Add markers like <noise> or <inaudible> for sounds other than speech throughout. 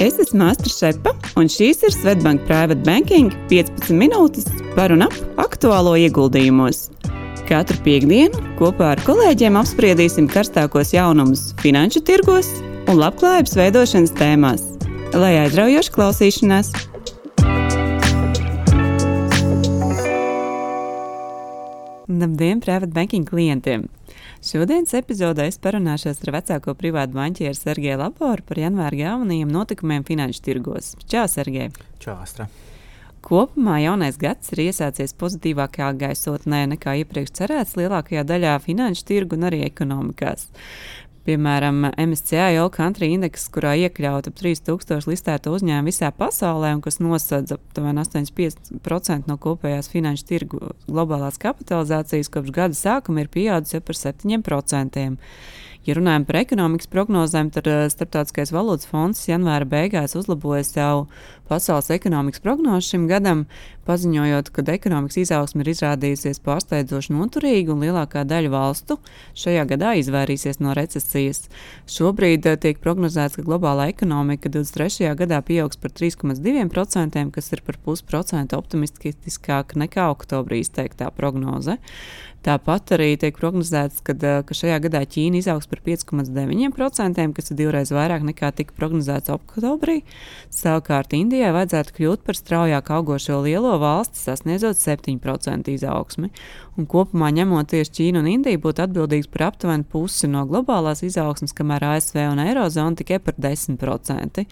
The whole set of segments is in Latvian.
Es esmu Astra Šepa, un šīs ir Svetbank Private Banking 15 minūtes par un ap aktuālo ieguldījumos. Katru piekdienu kopā ar kolēģiem apspriedīsim karstākos jaunumus finanšu tirgos un labklājības veidošanas tēmās. Lai aizraujoši klausīšanās! Labdien, private banking klientiem! Šodienas epizodē es parunāšos ar vecāko privātu banķieru Sergeju Laboru par janvāra galvenajiem notikumiem finanšu tirgos. Čau, Sergej! Čau, Astra! Kopumā jaunais gads ir iesācies pozitīvākā gaisotnē nekā iepriekš cerēts lielākajā daļā finanšu tirgu un arī ekonomikās. Piemēram, MSCI All Country Index, kurā iekļauta ap 3000 listēto uzņēmumu visā pasaulē un kas nosedz aptuveni 85% no kopējās finanšu tirgu globālās kapitalizācijas, kopš gada sākuma ir pieaudzis jau par 7%. Ja runājam par ekonomikas prognozēm, tad uh, Startautiskais valūtas fonds janvāra beigās uzlaboja savu pasaules ekonomikas prognozi šim gadam, paziņojot, ka ekonomikas izaugsme ir izrādījusies pārsteidzoši noturīga un lielākā daļa valstu šajā gadā izvairīsies no recesijas. Šobrīd uh, tiek prognozēts, ka globālā ekonomika 23. gadā pieaugs par 3,2%, kas ir par pusprocentu optimistiskāka nekā oktobrī izteiktā prognoze. Tāpat arī tiek prognozēts, ka, ka šajā gadā Ķīna izaugs par 5,9%, kas ir divreiz vairāk nekā tika prognozēts oktobrī. Savukārt Indijai vajadzētu kļūt par straujāk augošo lielo valsti, sasniedzot 7% izaugsmi. Un kopumā ņemot tieši Ķīnu un Indiju būtu atbildīgs par aptuveni pusi no globālās izaugsmas, kamēr ASV un Eirozona tikai par 10%.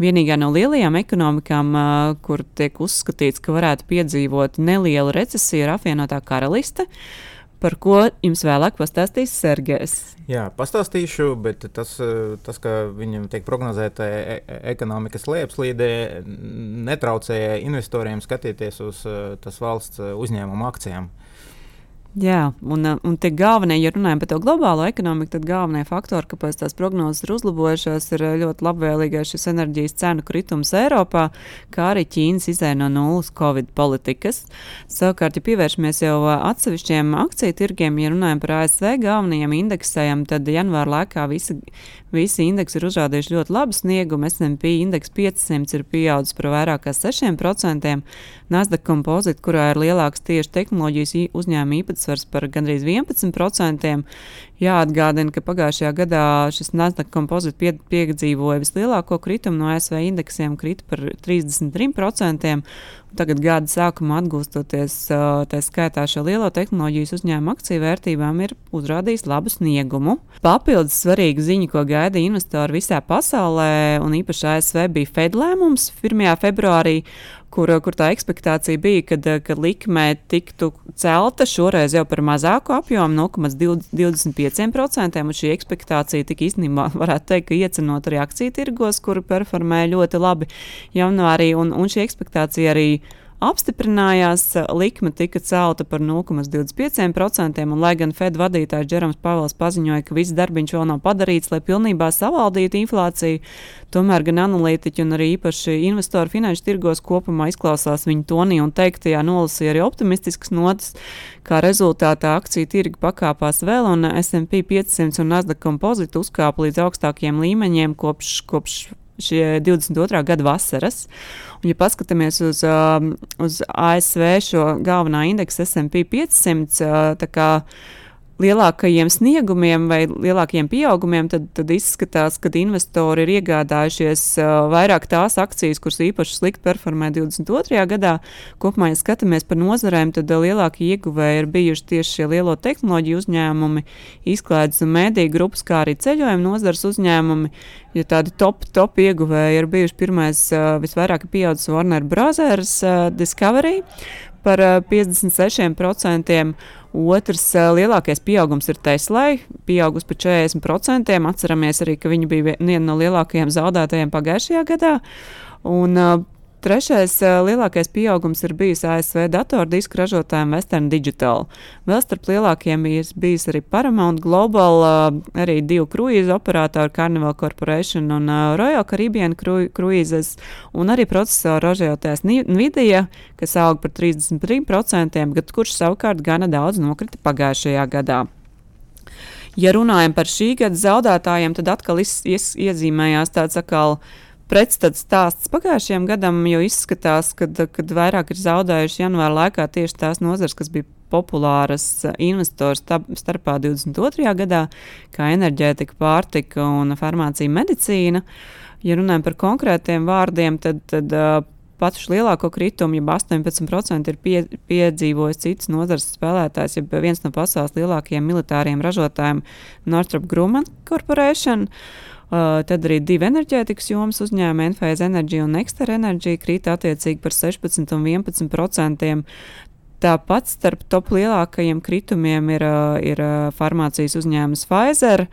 Vienīgā no lielajām ekonomikām, kur tiek uzskatīts, ka varētu piedzīvot nelielu recesiju, ir apvienotā karaliste par ko jums vēlāk pastāstīs Sergejs. Jā, pastāstīšu, bet tas, tas ka viņam tiek prognozēta e e ekonomikas lejupslīde, netraucēja investoriem skatīties uz tas valsts uzņēmumu akcijām. Jā, un, uh, un tie galvenie, ja runājam par to globālo ekonomiku, tad galvenie faktori, kāpēc tās prognozes ir uzlabojušās, ir uh, ļoti labvēlīgais šis enerģijas cenu kritums Eiropā, kā arī Ķīnas izēja no nulles Covid politikas. Savukārt, ja pievēršamies jau uh, atsevišķiem akciju tirgiem, ja runājam par ASV galvenajiem indeksiem, tad janvāra laikā visi, visi indeksi ir uzrādījuši ļoti labu sniegumu. S&P indeks 500 ir pieaudzis par vairāk kā 6%, Nasdaq kompozīta, kurā ir lielāks tieši tehnoloģijas uzņēmuma īpatsvars par gandrīz 11%. Jāatgādina, ka pagājušajā gadā šis Nasdaq kompozīts pie, piedzīvoja vislielāko kritumu no ASV indeksiem, krita par 33%. Tagad gada sākumā atgūstoties, tā skaitā šo lielo tehnoloģijas uzņēmumu akciju vērtībām, ir uzrādījis labu sniegumu. Papildus svarīga ziņa, ko gaida investori visā pasaulē, un īpaši ASV, bija Fed lēmums 1. februārī kur, kur tā expectācija bija, kad, kad likme tiktu celta šoreiz jau par mazāku apjomu, 0,25%. Un šī expectācija tika īstenībā, <laughs> varētu teikt, iecenot arī akciju tirgos, kur performēja ļoti labi janvārī. Un, un šī expectācija arī apstiprinājās, likme tika celta par 0,25%, un lai gan Fed vadītājs Džerams Pavels paziņoja, ka viss darbiņš vēl nav padarīts, lai pilnībā savaldītu inflāciju, tomēr gan analītiķi un arī īpaši investori finanšu tirgos kopumā izklausās viņu tonī un teiktajā nolasīja arī optimistiskas notis, kā rezultātā akciju tirgi pakāpās vēl, un S&P 500 un Nasdaq kompozīti uzkāpa līdz augstākiem līmeņiem kopš, kopš šie 22. gada vasaras. Un, ja paskatāmies uz, um, uz ASV šo galvenā indeksa SP 500, tā kā lielākajiem sniegumiem vai lielākiem pieaugumiem, tad, tad izskatās, ka investori ir iegādājušies uh, vairāk tās akcijas, kuras īpaši slikti performē 22. gadā. Kopumā, ja skatāmies par nozarēm, tad lielākie ieguvēji ir bijuši tieši šie lielo tehnoloģiju uzņēmumi, izklaides un mēdīju grupas, kā arī ceļojuma nozars uzņēmumi. Ja tādi top, top ieguvēji ir bijuši pirmais, uh, visvairāk pieaudzis Warner Brothers uh, Discovery par 56%. Otrs lielākais pieaugums ir Teslai, pieaugusi par 40%. Atceramies arī, ka viņi bija viena no lielākajiem zaudētājiem pagājušajā gadā. Un Trešais lielākais pieaugums ir bijis ASV datordisku ražotājiem Western Digital. Vēl starp lielākajiem ir bijis arī Paramount Global, arī divu kruīzu operātori Carnival Corporation un Royal Caribbean Cruises, un arī procesoru ražotājs Nvidia, kas aug par 33%, bet kurš savukārt gana daudz nokrita pagājušajā gadā. Ja runājam par šī gada zaudētājiem, tad atkal iz, iz, iezīmējās tāds atkal pretstats stāsts pagājušajam gadam, jo izskatās, ka vairāk ir zaudējuši janvāra laikā tieši tās nozars, kas bija populāras investoru starpā 22. gadā, kā enerģētika, pārtika un farmācija medicīna. Ja runājam par konkrētiem vārdiem, tad, tad pats lielāko kritumu, ja 18% ir pie, piedzīvojis cits nozares spēlētājs, ja viens no pasaules lielākajiem militāriem ražotājiem Northrop Grumman Corporation. Uh, tad arī divi enerģētikas jomas uzņēmumi, Enphase Energy un Nexter Energy, krīt attiecīgi par 16 un 11 procentiem. Tāpat starp top lielākajiem kritumiem ir, ir farmācijas uzņēmums Pfizer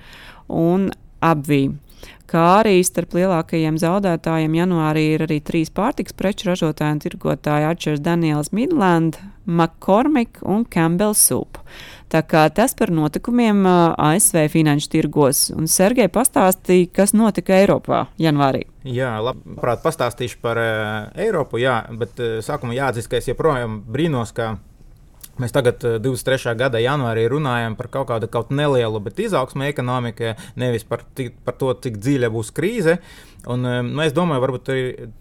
un Abvija kā arī starp lielākajiem zaudētājiem janvārī ir arī trīs pārtiks preču ražotāji un tirgotāji Arčers Daniels Midland, McCormick un Campbell Soup. Tā kā tas par notikumiem ASV finanšu tirgos. Un Sergei pastāstīja, kas notika Eiropā janvārī. Jā, labprāt pastāstīšu par uh, Eiropu, jā, bet uh, sākumā jāatzīst, ka es joprojām brīnos, ka Mēs tagad, 23. Eh, gada janvārī, runājam par kaut kādu kaut nelielu, bet izaugsmu ekonomikā, nevis par, par to, cik dziļa būs krīze. Un, eh, nu, es domāju, varbūt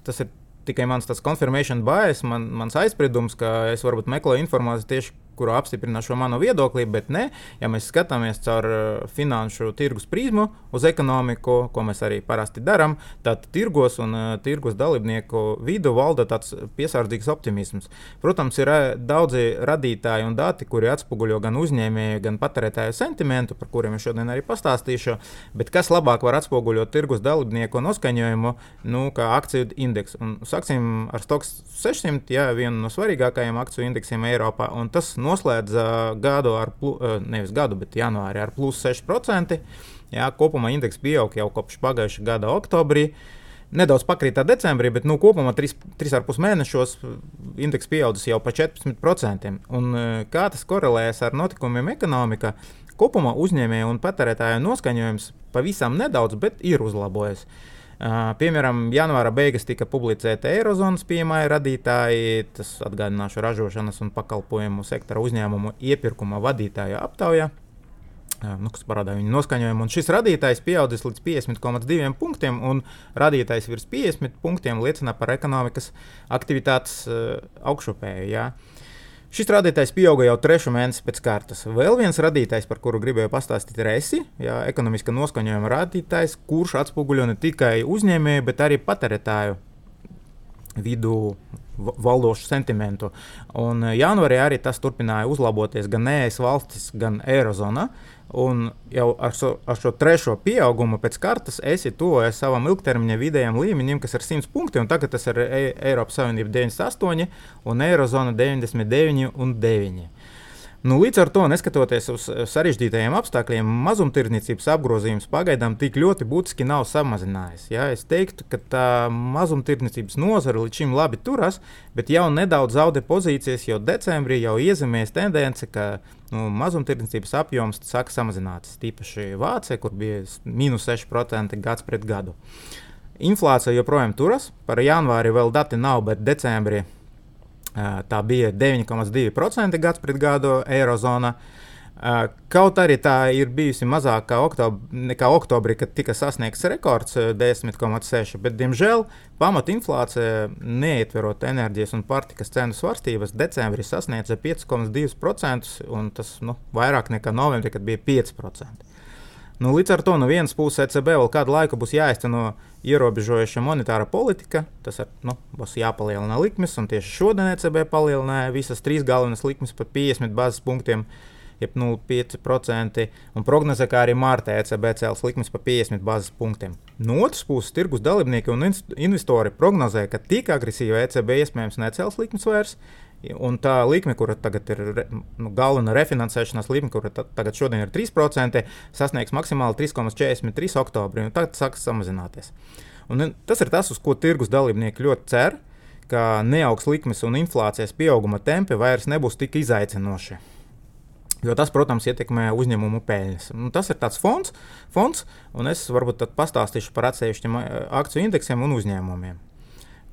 tas ir tikai mans confirmation bias, man, mans aizspriedums, ka es varbūt meklēju informāciju tieši kuru apstiprina šo manu viedokli, bet ne, ja mēs skatāmies caur uh, finanšu tirgus prizmu uz ekonomiku, ko mēs arī parasti darām, tad tirgos un uh, tirgus dalībnieku vidu valda tāds piesardzīgs optimisms. Protams, ir uh, daudzi radītāji un dati, kuri atspoguļo gan uzņēmēju, gan patērētāju sentimentu, par kuriem es šodien arī pastāstīšu, bet kas labāk var atspoguļot tirgus dalībnieku noskaņojumu, nu, kā akciju indeksu. Un sāksim ar Stoks 600, jā, vienu no svarīgākajiem akciju indeksiem Eiropā, un tas noslēdza gadu ar, nevis gadu, bet janvāri ar plus 6%. Jā, kopumā indeks pieauga jau kopš pagājušā gada oktobrī. Nedaudz pakrītā decembrī, bet nu, kopumā 3,5 mēnešos indeks pieaudzis jau par 14%. Un, kā tas korelējas ar notikumiem ekonomikā? Kopumā uzņēmēju un patērētāju noskaņojums pavisam nedaudz, bet ir uzlabojies. Uh, Piemēram, janvāra beigās tika publicēta Eirozonas pieejamája radītāji, tas atgādināšu ražošanas un pakalpojumu sektora uzņēmumu iepirkuma vadītāju aptaujā. Nu, kas parāda viņu noskaņojumu. Un šis rādītājs pieaudzis līdz 50,2 punktiem, un rādītājs virs 50 punktiem liecina par ekonomikas aktivitātes uh, augšupēju. Ja. Uh, Šis rādītājs pieauga jau trešo mēnesi pēc kārtas. Vēl viens rādītājs, par kuru gribēju pastāstīt, ir ESI, jā, ekonomiska noskaņojuma rādītājs, kurš atspoguļo ne tikai uzņēmēju, bet arī patērētāju vidū valdošu sentimentu. Un janvārī arī tas turpināja uzlaboties gan ES valstis, gan Eirozonā. Un jau ar šo, ar šo trešo pieaugumu pēc kartes esi tuvojies savam ilgtermiņa vidējam līmenim, kas ir 100 punkti. Tagad tas ir e Eiropas Savienība 98 un Eirozona 99 un 9. Nu, līdz ar to, neskatoties uz sarežģītajiem apstākļiem, mazumtirdzniecības apgrozījums pagaidām tik ļoti būtiski nav samazinājies. Ja? Es teiktu, ka tā mazumtirdzniecības nozara līdz šim labi turas, bet jau nedaudz zaudē pozīcijas, jo decembrī jau iezīmēs tendence, ka nu, mazumtirdzniecības apjoms sāk samazināties. Tīpaši Vācijā, kur bija minus 6% gads pret gadu. Inflācija joprojām turas, par janvāri vēl dati nav, bet decembrī Tā bija 9,2% gads pret gadu Eirozonā. Kaut arī tā ir bijusi mazāka oktob nekā oktobrī, kad tika sasniegts rekords 10,6%, bet, diemžēl, pamatinflācija, neietverot enerģijas un pārtikas cenu svārstības, decembrī sasniedza 5,2%, un tas nu, vairāk nekā novembrī, kad bija 5%. Nu, līdz ar to no vienas puses ECB vēl kādu laiku būs jāizteno ierobežojoša monetāra politika. Tas ir, nu, būs jāpalielina likmes, un tieši šodien ECB palielināja visas trīs galvenās likmes par 50 bāzes punktiem. Jeb 0,5% un prognozē, ka arī martā ECB cels likmes par 50 bāzes punktiem. No otras puses, tirgus dalībnieki un investori prognozē, ka tik agresīva ECB iespējams necels likmes vairs, Un tā likme, kura tagad ir nu, galvenā refinansēšanās likme, kura tagad ir 3%, sasniegs maksimāli 3,43 oktobrī, un tagad sāks samazināties. Un tas ir tas, uz ko tirgus dalībnieki ļoti cer, ka neaugs likmes un inflācijas pieauguma tempi vairs nebūs tik izaicinoši. Jo tas, protams, ietekmē uzņēmumu peļņas. Un tas ir tāds fonds, fonds, un es varbūt pastāstīšu par atsevišķiem akciju indeksiem un uzņēmumiem.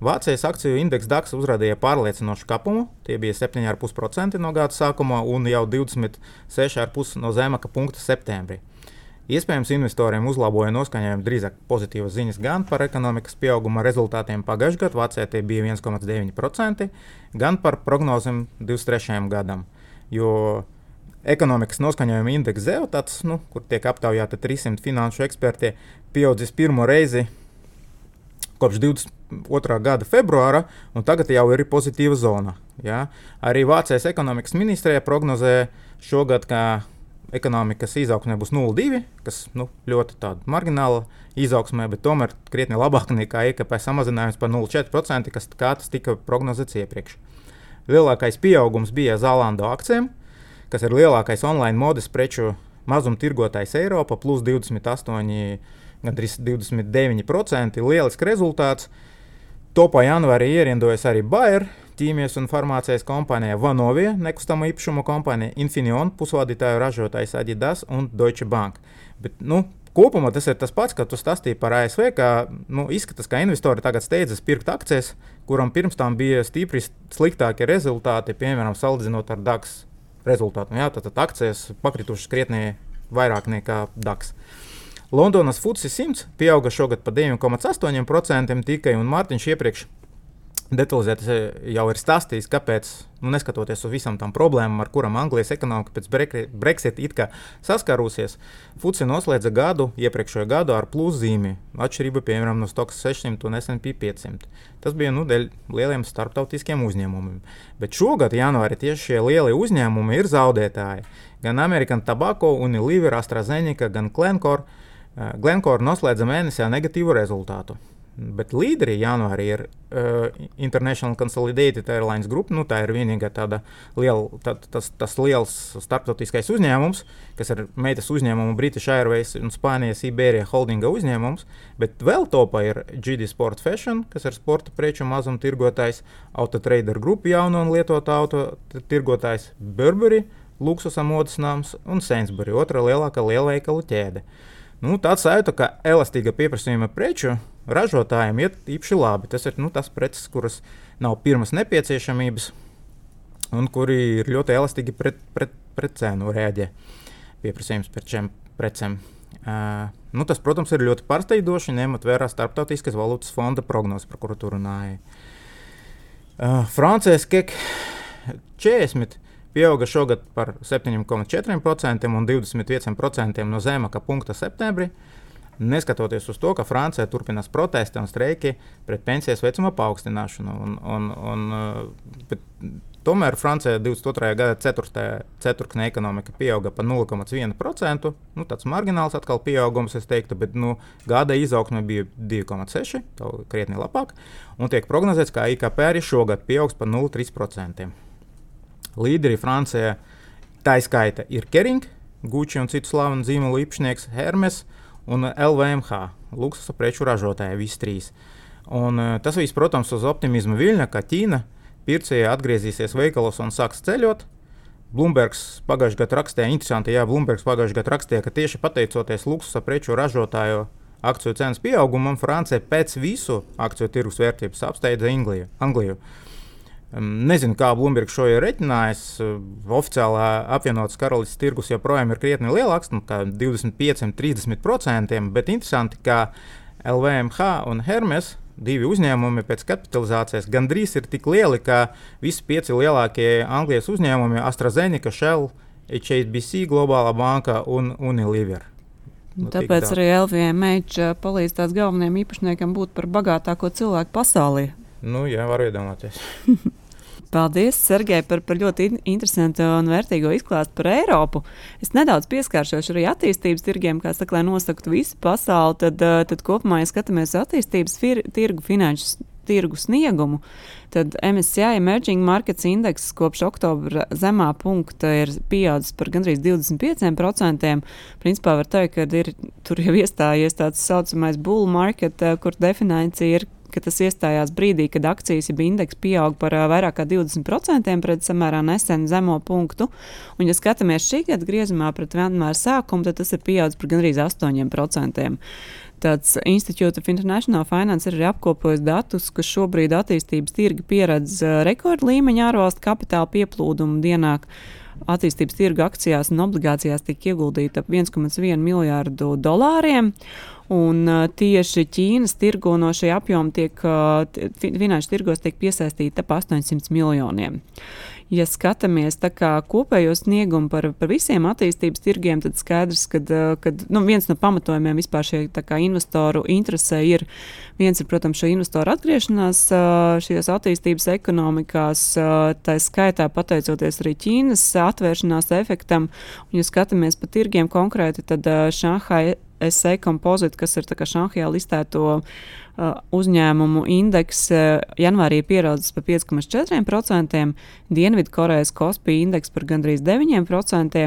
Vācijas akciju indeksa DAX uzrādīja pārliecinošu kapumu. Tie bija 7,5% no gada sākuma un jau 26,5% no zemāka punkta septembrī. Iespējams, investoriem uzlaboja noskaņojumu drīzāk pozitīvas ziņas gan par ekonomikas pieauguma rezultātiem pagājušajā gadā, Vācijā tie bija 1,9%, gan par prognozēm 23. gadam. Jo ekonomikas noskaņojuma indeks Zeotats, nu, kur tiek aptaujāti 300 finanšu eksperti, pieaudzis pirmo reizi kopš 22. gada februāra, un tagad jau ir pozitīva zona. Ja? Arī Vācijas ekonomikas ministrijā prognozē šogad, ka ekonomikas izaugsmē būs 0,2, kas nu, ļoti margināla izaugsmē, bet tomēr krietni labāk nekā IKP samazinājums par 0,4%, kas tas tika prognozēts iepriekš. Lielākais pieaugums bija Zālanda akcijiem, kas ir lielākais online modes preču mazumtirgotājs Eiropā, plus 28, gandrīz 29%. Lielisks rezultāts. Topā janvārī ierindojas arī Bayer, ķīmijas un farmācijas kompānija Vanovija, nekustamo īpašumu kompānija Infineon, pusvadītāju ražotājs Adidas un Deutsche Bank. Bet, nu, kopumā tas ir tas pats, kā tu stāstīji par ASV, ka nu, izskatās, ka investori tagad steidzas pirkt akcijas, kuram pirms tam bija stipri sliktākie rezultāti, piemēram, salīdzinot ar DAX rezultātu. Nu, jā, tad, tad akcijas pakritušas krietni vairāk nekā DAX. Londonas Futsi 100 pieauga šogad par 9,8% tikai, un Mārtiņš iepriekš detalizēti jau ir stāstījis, kāpēc, nu, neskatoties uz visām tām problēmām, ar kurām Anglijas ekonomika pēc Brexit saskārusies, Fuci noslēdza gadu, iepriekšējo gadu ar pluszīmi, atšķirība piemēram no Stokas 600 un SP 500. Tas bija nu, dēļ lieliem starptautiskiem uzņēmumiem. Bet šogad, janvārī, tieši šie lielie uzņēmumi ir zaudētāji. Gan American Tobacco, Unilever, AstraZeneca, gan Glencore. Glencore noslēdza mēnesī negatīvu rezultātu. Bet līderi janvārī ir uh, International Consolidated Airlines Group. Nu, tā ir vienīgā tāda liela, tā, tas, tas liels starptautiskais uzņēmums, kas ir meitas uzņēmuma British Airways un Spānijas Iberija holdinga uzņēmums. Bet vēl topā ir GD Sport Fashion, kas ir sporta preču mazumtirgotājs, Autotrader Group, jaunu un lietotu auto tirgotājs, Burberry, luksusa modes nams un Sainsbury, otra lielākā lielveikalu ķēde. Nu, tāds sajūta, ka elastīga pieprasījuma preču ražotājiem iet īpaši labi. Tas ir nu, tas preces, kuras nav pirmas nepieciešamības un kuri ir ļoti elastīgi pret, pret, pret cenu rēģē. Pieprasījums pēc šiem precēm. Uh, nu, tas, protams, ir ļoti pārsteidzoši, ņemot vērā starptautiskās valūtas fonda prognozes, par kuru tur runāja. Uh, Francijas kek 40 pieauga šogad par 7,4% un 25% no zemākā punkta septembrī. Neskatoties uz to, ka Francijā turpinās protesti un streiki pret pensijas vecuma paaugstināšanu. Un, un, un, uh, tomēr Francijā 22. gada 4. ceturksnī ekonomika pieauga par 0,1%. Nu, tāds margināls atkal pieaugums, es teiktu, bet nu, gada izaugsme bija 2,6%, tā krietni labāk. Un tiek prognozēts, ka IKP arī šogad pieaugs par 0,3%. Līderi Francijā tā izskaita ir Kering, Gucci un citu slavenu zīmolu īpašnieks Hermes un LVMH, luksusa preču ražotāji, visi trīs. Un, uh, tas viss, protams, uz optimismu viļņa, ka Ķīna pircēji atgriezīsies veikalos un sāks ceļot. Blūmbergs pagājušajā gadā rakstīja, interesanti, jā, Blūmbergs pagājušajā gadā rakstīja, ka tieši pateicoties luksusa preču ražotāju akciju cenas pieaugumam, Francija pēc visu akciju tirgus vērtības apsteidza Angliju. Angliju. Nezinu, kā Bloomberg šo ir reiķinājis. Oficiālā apvienotās karalistes tirgus joprojām ir krietni lielāks, nu, 25-30%, bet interesanti, ka LVMH un Hermes divi uzņēmumi pēc kapitalizācijas gandrīz ir tik lieli, ka visi pieci lielākie Anglijas uzņēmumi - AstraZeneca, Shell, HSBC, Globālā banka un Unilever. Nu, Tāpēc tā. arī LVMH palīdz tās galvenajiem īpašniekiem būt par bagātāko cilvēku pasaulē. Nu, jā, var iedomāties. <laughs> Paldies, Sergei, par, par ļoti interesantu un vērtīgo izklāstu par Eiropu. Es nedaudz pieskāršos arī attīstības tirgiem, kā saka, lai nosaktu visu pasauli. Tad, eh, tad kopumā, ja skatāmies attīstības fir, tirgu finanšu tirgu sniegumu, tad MSCI Emerging Markets Index kopš oktobra zemā punkta ir pieaudzis par gandrīz 25%. Principā var teikt, ka ir tur jau iestājies tāds saucamais bull market, eh, kur definīcija ir ka tas iestājās brīdī, kad akcijas jau indeks pieauga par vairāk kā 20% pret samērā nesenu zemo punktu. Un, ja skatāmies šī gada griezumā pret vienmēr sākumu, tad tas ir pieaudzis par gandrīz 8%. Tāds Institute of International Finance ir apkopojis datus, ka šobrīd attīstības tirgi pieredz rekordlīmeņa ārvalstu kapitāla pieplūdumu dienā. Attīstības tirgu akcijās un obligācijās tika ieguldīta ap 1,1 miljārdu dolāriem. Un uh, tieši Ķīnas tirgo no šī apjoma tiek, uh, finanšu tirgos tiek piesaistīta ap 800 miljoniem. Ja skatāmies kopējo sniegumu par, par visiem attīstības tirgiem, tad skaidrs, ka nu, viens no pamatojumiem vispār šie investoru interesē ir viens, ir, protams, šo investoru atgriešanās šajās attīstības ekonomikās, tā skaitā pateicoties arī Ķīnas atvēršanās efektam. Un, ja skatāmies pa tirgiem konkrēti, tad Šanhai SE kompozīti, kas ir Šanhajā listēto uzņēmumu indeks, uh, janvārī ir pierādījis par 5,4%, Dienvidkorejas Kospī indeks par gandrīz 9%,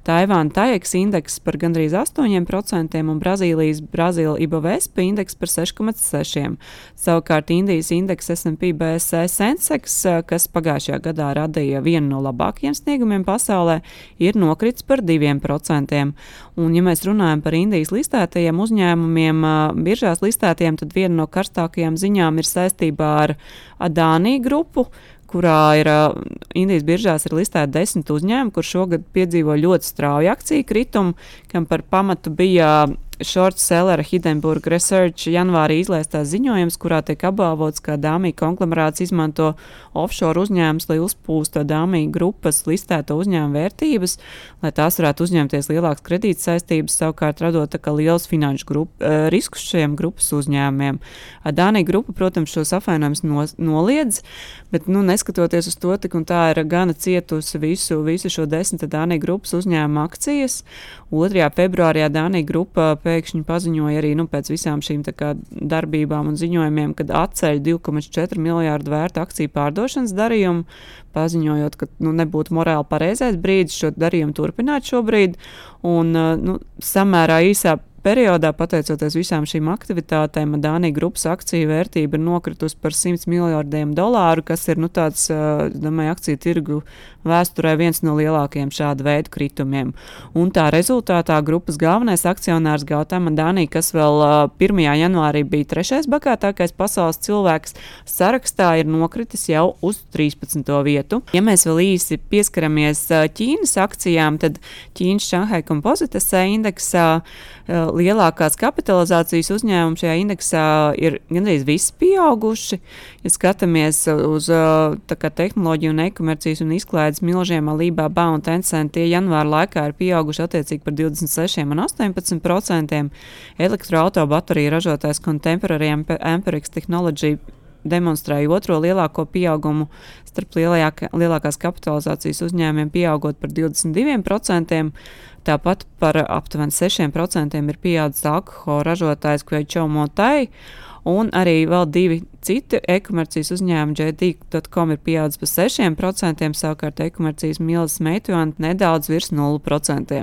Taivāna TAIEX indeks par gandrīz 8% un Brazīlijas Brazīla IBVSP indeks par 6,6%. Savukārt Indijas indeks S&P BSE Sensex, kas pagājušajā gadā radīja vienu no labākajiem sniegumiem pasaulē, ir nokritis par 2%. Un, ja mēs runājam par Indijas listētajiem uzņēmumiem, biržās listētajiem, tad viena no karstākajām ziņām ir saistībā ar Adānī grupu, kurā ir Indijas biržās ir listēti desmit uzņēmumi, kur šogad piedzīvo ļoti strauju akciju kritumu, kam par pamatu bija short sellera Hindenburg Research janvārī izlaistās ziņojums, kurā tiek apbalvots, ka Dāmija konglomerāts izmanto offshore uzņēmumus, lai uzpūstu Dāmija grupas listēto uzņēmumu vērtības, lai tās varētu uzņemties lielākas kredīt saistības, savukārt radot liels finanšu grup, uh, riskus šiem grupas uzņēmumiem. Dānija grupa, protams, šos apvainojumus no, noliedz, bet, nu, neskatoties uz to, tik un tā ir gana cietusi visu, visu šo desmit Dānija grupas uzņēmumu akcijas. 2. februārī Dānija grupa pēkšņi paziņoja arī nu, pēc visām šīm kā, darbībām un ziņojumiem, kad atceļ 2,4 miljārdu vērtu akciju pārdošanas darījumu, paziņojot, ka nu, nebūtu morāli pareizais brīdis šo darījumu turpināt šobrīd. Un, nu, samērā īsā periodā, pateicoties visām šīm aktivitātēm, Dānijas grupas akciju vērtība ir nokritusi par 100 miljardiem dolāru, kas ir nu, tāds, domāju, akciju tirgu vēsturē viens no lielākajiem šāda veida kritumiem. Un tā rezultātā grupas galvenais akcionārs Gautama Dānija, kas vēl 1. janvārī bija trešais bagātākais pasaules cilvēks, sarakstā ir nokritis jau uz 13. vietu. Ja mēs vēl īsi pieskaramies Ķīnas akcijām, tad Ķīnas Šanhai kompozitas indeksā lielākās kapitalizācijas uzņēmumi šajā indeksā ir gandrīz visi pieauguši. Ja skatāmies uz tehnoloģiju un e-komercijas un izklaides milžiem, Alibaba un Tencent, tie janvāra laikā ir pieauguši attiecīgi par 26 un 18 procentiem. Elektroautobateriju ražotājs Contemporary Amperix Technology demonstrēja otro lielāko pieaugumu starp lielajā, lielākās kapitalizācijas uzņēmumiem, pieaugot par 22%. Tāpat par aptuveni 6% ir pieaudzis alkohola ražotājs Kveitšo Motai, un arī vēl divi Citi e-komercijas uzņēmumi JD.com ir pieaudzis par 6%, savukārt e-komercijas mīlas meituanti nedaudz virs 0%.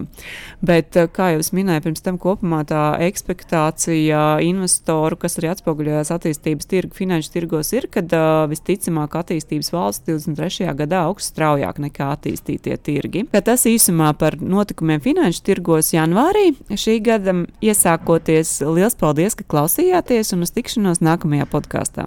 Bet, eh, kā jau es minēju, pirms tam kopumā tā ekspektācija investoru, kas arī atspoguļojās attīstības tirgu, finanšu tirgos, ir, ka uh, visticamāk attīstības valsts 23. gadā augs straujāk nekā attīstītie tirgi. Bet tas īsumā par notikumiem finanšu tirgos janvārī šī gada iesākoties. Liels paldies, ka klausījāties un uz tikšanos nākamajā podkāstā.